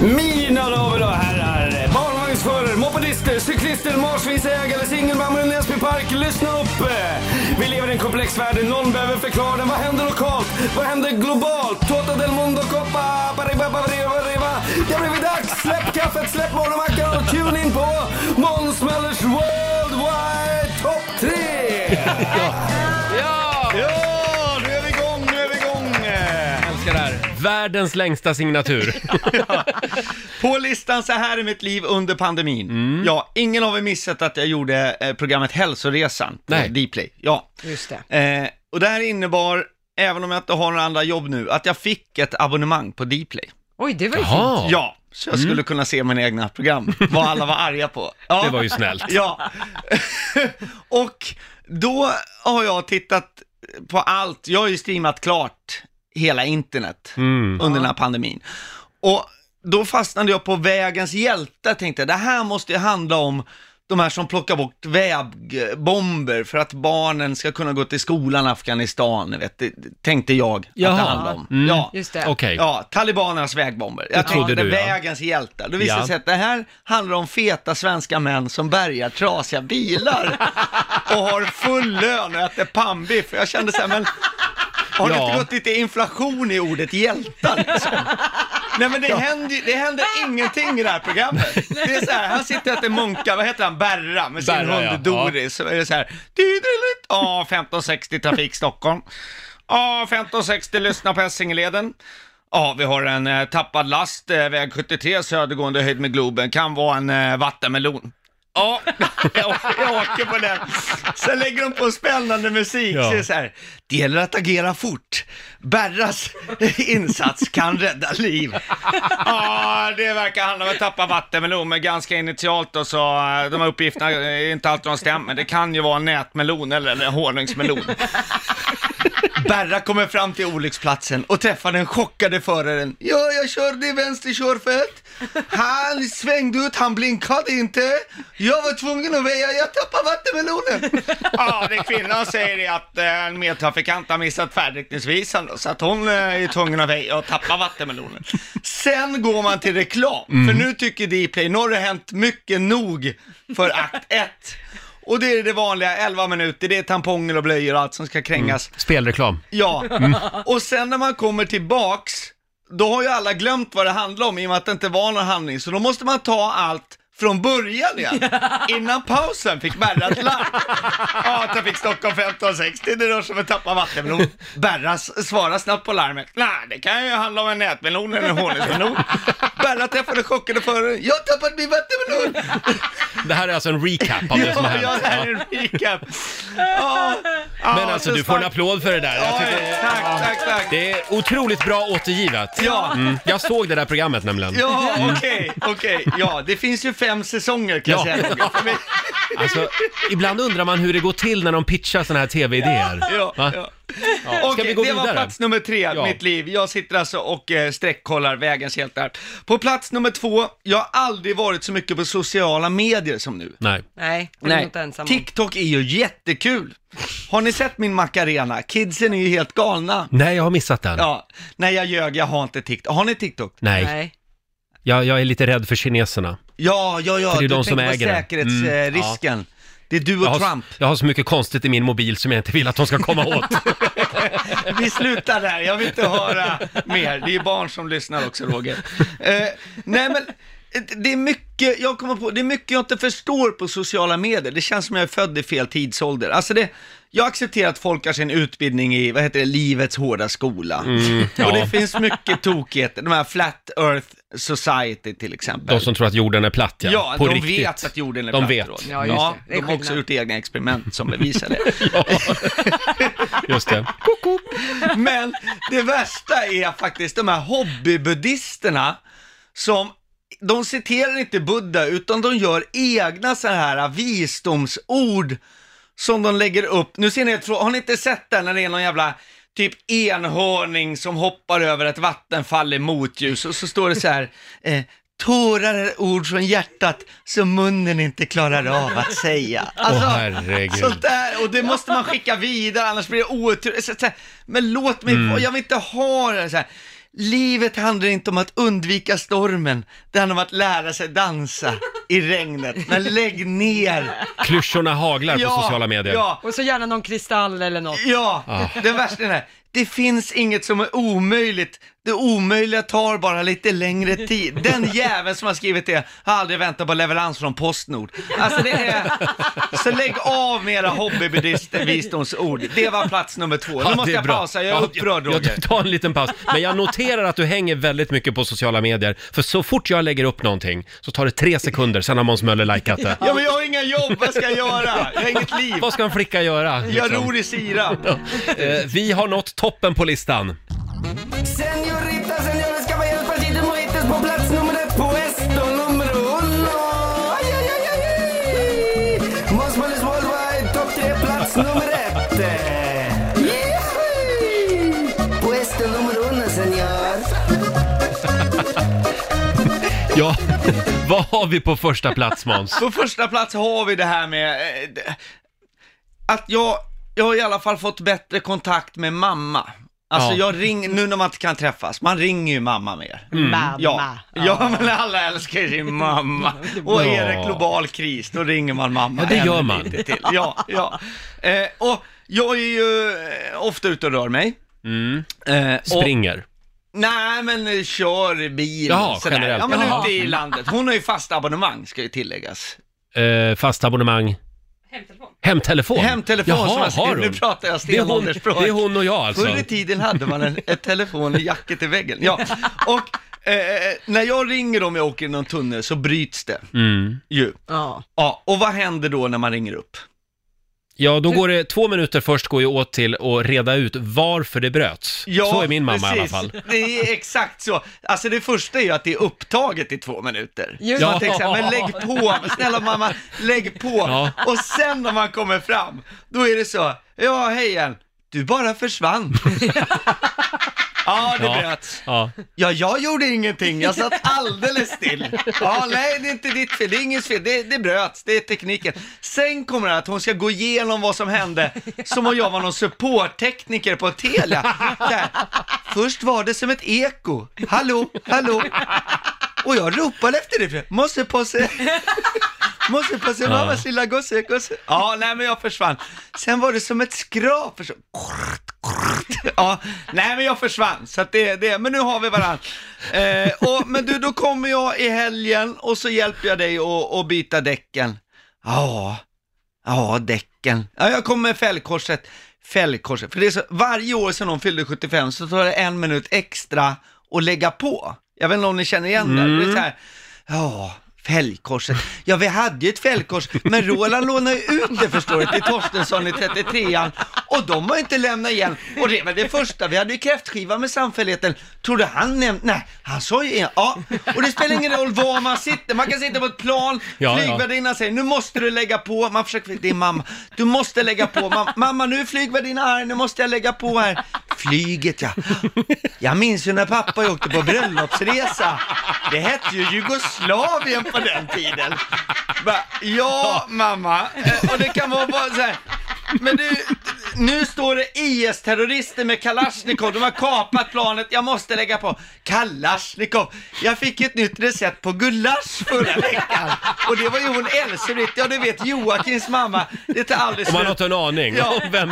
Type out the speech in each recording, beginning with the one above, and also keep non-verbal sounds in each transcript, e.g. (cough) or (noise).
Mina damer och herrar, barnvagnsförare, mopedister, cyklister, marsvinsägare, singelmammor i Näsby Park, lyssna upp! Vi lever i en komplex värld, någon behöver förklara den. Vad händer lokalt? Vad händer globalt? Tota del mundo coppa, pariba, pariba, pariba. Det har blivit dags! Släpp kaffet, släpp morgonmackan och tune Världens längsta signatur. (laughs) På listan Så här är mitt liv under pandemin. Mm. Ja, ingen har väl missat att jag gjorde eh, programmet Hälsoresan på Nej. Dplay. Ja. Just det. Eh, och det här innebar, även om jag inte har några andra jobb nu, att jag fick ett abonnemang på Dplay. Oj, det var ju fint. Jaha, Ja, så jag skulle kunna se mina egna program, vad alla var arga på. Ja. det var ju snällt. Ja, (laughs) och då har jag tittat på allt. Jag har ju streamat klart hela internet Mm. under den här pandemin. Och då fastnade jag på Vägens hjältar, tänkte jag, det här måste ju handla om de här som plockar bort vägbomber för att barnen ska kunna gå till skolan i Afghanistan, vet, det tänkte jag att Jaha. det handlade om. Mm. Ja. Just det. Okej. Ja, talibanernas vägbomber. Jag trodde tänkte du, ja. vägens hjältar. Då visade Ja. det sig att det här handlar om feta svenska män som bärgar trasiga bilar (laughs) och har full lön och äter pannbiff. Jag kände så här, men har det Ja. inte gått lite inflation i ordet hjältar liksom? Nej men det, händer, det händer ingenting i det här programmet. Det är så här, han sitter och äter munka, vad heter han, Berra med sin Berra, ja. hund Doris. Så är det så här, ja 1560 Trafik Stockholm. Ja 1560 lyssna på Essingeleden. Ja, vi har en eh, tappad last, eh, väg 73 södergående höjd med Globen, kan vara en eh, vattenmelon. Ja, (laughs) jag, åker på den. Sen lägger de på spännande musik, Ja. så så här, det gäller att agera fort. Berras (laughs) insats kan rädda liv. Ja, det verkar handla om att tappa vattenmelon, men ganska initialt då, så eh, de här uppgifterna är inte alltid de stämmer. Det kan ju vara en nätmelon eller en honungsmelon. Berra kommer fram till olycksplatsen och träffar den chockade föraren. Ja, jag körde i vänster körfält. Han svängde ut, han blinkade inte. Jag var tvungen att väja, jag tappade vattenmelonen. Ja, det kvinnan säger är att eh, en medtrafikant har missat färdriktningsvisaren, så att hon eh, är tvungen att väja och tappa vattenmelonen. Sen går man till reklam, för nu tycker Dplay, nu har det hänt mycket nog för akt 1. Och det är det vanliga, 11 minuter, det är tamponger och blöjor och allt som ska krängas. Spelreklam. Ja, och sen när man kommer tillbaks, då har ju alla glömt vad det handlar om i och med att det inte var någon handling, så då måste man ta allt från början igen. (laughs) Innan pausen fick Berra ett larm. Ja, Trafik Stockholm 1560, det rör sig om att tappa vattenmelon. Berra svarar snabbt på larmet. Nej, det kan ju handla om en nätmelon eller en honungsmelon. Berra träffade chockade föraren. Jag har tappat min vattenmelon! Det här är alltså en recap av det som har hänt. ja, det här är en recap. Ja, Men alltså, så du får en applåd för det där. Jag Ja, tycker, tack, tack, tack. det är otroligt bra återgivet. Ja. Mm. Jag såg det där programmet nämligen. Ja, okej, okej. Ja, det finns ju fem säsonger kan Ja. jag säga. Roger. Alltså, ibland undrar man hur det går till när de pitchar såna här tv-idéer. Ja, Va? ja. Ska Okej, vi gå det var plats nummer tre, Ja. mitt liv. Jag sitter alltså och eh, sträckkollar vägens hjältar. På plats nummer två, jag har aldrig varit så mycket på sociala medier som nu. Nej. Nej, det är du inte ensam om. TikTok är ju jättekul. Har ni sett min Macarena? Kidsen är ju helt galna. Nej, jag har missat den. Ja, nej jag ljög, jag har inte TikTok. Har ni TikTok? Nej, Nej. Jag, jag är lite rädd för kineserna. Ja, ja, ja, För det är du de som tänker på äger det. säkerhetsrisken. Det är du och Jag har, Trump. jag har så mycket konstigt i min mobil som jag inte vill att de ska komma åt. (laughs) Vi slutar där, jag vill inte höra mer. Det är barn som lyssnar också, Roger. Eh, nej, men det är mycket, jag kommer på, det är mycket jag inte förstår på sociala medier. Det känns som jag är född i fel tidsålder. Alltså det, jag accepterar att folk har sin utbildning i, vad heter det, livets hårda skola. Mm, (laughs) ja. Och det finns mycket tokigheter, de här Flat Earth Society till exempel. De som tror att jorden är platt, ja. Ja, På de riktigt. vet att jorden är De platt. vet. Ja, just ja, det. De har också gjort egna experiment som bevisar det. (laughs) Just det. Men det värsta är faktiskt de här hobbybuddhisterna som de citerar inte Buddha utan de gör egna så här visdomsord som de lägger upp. Nu ser ni, har ni inte sett den när det är någon jävla typ enhörning som hoppar över ett vattenfall i motljus och så står det så här (laughs) eh, Tårar är ord från hjärtat som munnen inte klarar av att säga. Alltså, Åh, herregud. Sånt där, och det måste man skicka vidare annars blir det otur. Men låt mig, Mm. jag vill inte ha det så här. Livet handlar inte om att undvika stormen, det handlar om att lära sig dansa i regnet. Men lägg ner! Klyschorna haglar på sociala medier. Ja, Och så gärna någon kristall eller något. ja. Den värsta är här. Det finns inget som är omöjligt. Det omöjliga tar bara lite längre tid. Den (laughs) jäveln som har skrivit det har aldrig väntat på leverans från Postnord. Alltså det är... Så lägg av med era hobbybuddhister visdomsord. Det var plats nummer två. Ja, nu måste det är jag bra. pausa, jag är Ja, upprörd Roger. jag tar en liten paus. Men jag noterar att du hänger väldigt mycket på sociala medier. För så fort jag lägger upp någonting så tar det tre sekunder, sen har Måns Möller likat det. Ja men jag har inga jobb, vad ska jag göra? Jag har inget liv. Vad ska en flicka göra? Jag liksom? ror i sirap. Eh, vi har nått toppen på listan. Señorita, señores, caballeros, partidos mojitos på plats nummer ett på esto numero uno. Aj, aj, aj, aj, aj. Möllers Worldwide, topp tre, plats nummer ett. Yay! Puesto numero uno, señor. Ja, (laughs) vad har vi på första plats Måns? På första plats har vi det här med eh, att jag, jag har i alla fall fått bättre kontakt med mamma. Alltså Ja. jag ringer, nu när man inte kan träffas, man ringer ju mamma mer. Mamma. Ja, ja men alla älskar ju sin mamma. (laughs) Och är det global kris, då ringer man mamma. Ja, det gör man. lite Till. Ja, ja. Eh, och jag är ju eh, ofta ute och rör mig. Mm. Eh, och, Springer. nej, men eh, kör bil. Jaha, sådär. generellt. Ja, men Jaha. ute i landet. Hon har ju fast abonnemang, ska ju tilläggas. Eh, fast abonnemang. Hemtelefon. Hemtelefon? Hemtelefon Jaha, som jag har hon? Nu pratar jag Det är, hon, stenåldersspråk. det är hon och jag alltså. Förr i tiden hade man en ett telefon i jacket i väggen. Ja, (laughs) och eh, när jag ringer om jag åker i någon tunnel så bryts det Mm. ju. Ja. Ja, och vad händer då när man ringer upp? Ja, då går det två minuter först går ju åt till att reda ut varför det bröts. så är min mamma i alla precis. fall. Det är exakt så. Alltså det första är ju att det är upptaget i två minuter. Just Man Ja. tänker så här, men lägg på, (laughs) snälla mamma, lägg på. Ja. Och sen när man kommer fram, då är det så, ja hej igen, du bara försvann. (laughs) ja, det Ja. bröts. Ja. Ja, jag gjorde ingenting, jag satt alldeles still. Ja, nej, det är inte ditt fel, det är ingens fel, det, det bröts, det är tekniken. Sen kommer det att hon ska gå igenom vad som hände, som om jag var någon supporttekniker på Telia. Där. Först var det som ett eko, hallå, hallå. Och jag ropade efter det, måste på sig. Måste sig, mammas lilla gosse, gosse. Ja, nej men jag försvann. Sen var det som ett skrap. Så, Ja, nej men jag försvann, så att det, det, men nu har vi varandra. Eh, och, men du, då kommer jag i helgen och så hjälper jag dig att, byta däcken. Ja, ja däcken. Ja, jag kommer med fällkorset. Fällkorset, för det är så, varje år sedan de fyllde 75 så tar det en minut extra att lägga på. Jag vet inte om ni känner igen det. Det är så här, ja, fälgkorset. Ja, vi hade ju ett fälgkors, men Roland lånade ju ut det förstår du till Torstensson i 33an och de har inte lämnat igen. Och det var det första, vi hade ju kräftskiva med samfälligheten. Trodde han nämnt, nej, han sa ju ja. Och det spelar ingen roll var man sitter, man kan sitta på ett plan, Ja, ja. flygvärdinnan säger nu måste du lägga på, man försöker, det är mamma, du måste lägga på, Mam- mamma nu är flygvärdinnan här, nu måste jag lägga på här. Flyget ja. Jag minns ju när pappa åkte på bröllopsresa. Det hette ju Jugoslavien på den tiden. Bara, ja, mamma. Eh, och det kan vara bara så här. Men du, nu står det IS-terrorister med Kalashnikov, de har kapat planet, jag måste lägga på. Kalashnikov! Jag fick ett nytt recept på gulasch förra veckan. Och det var ju hon Else-Britt, ja du vet Joakims mamma. Det tar aldrig Och man har slut. inte en aning Ja. om vem...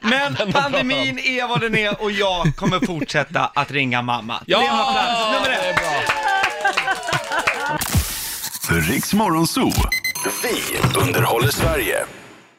Men vem de om. pandemin är vad den är och jag kommer fortsätta att ringa mamma. Ja! Det var plats nummer Det är ett. bra. Riks Morgonzoo. Vi underhåller Sverige.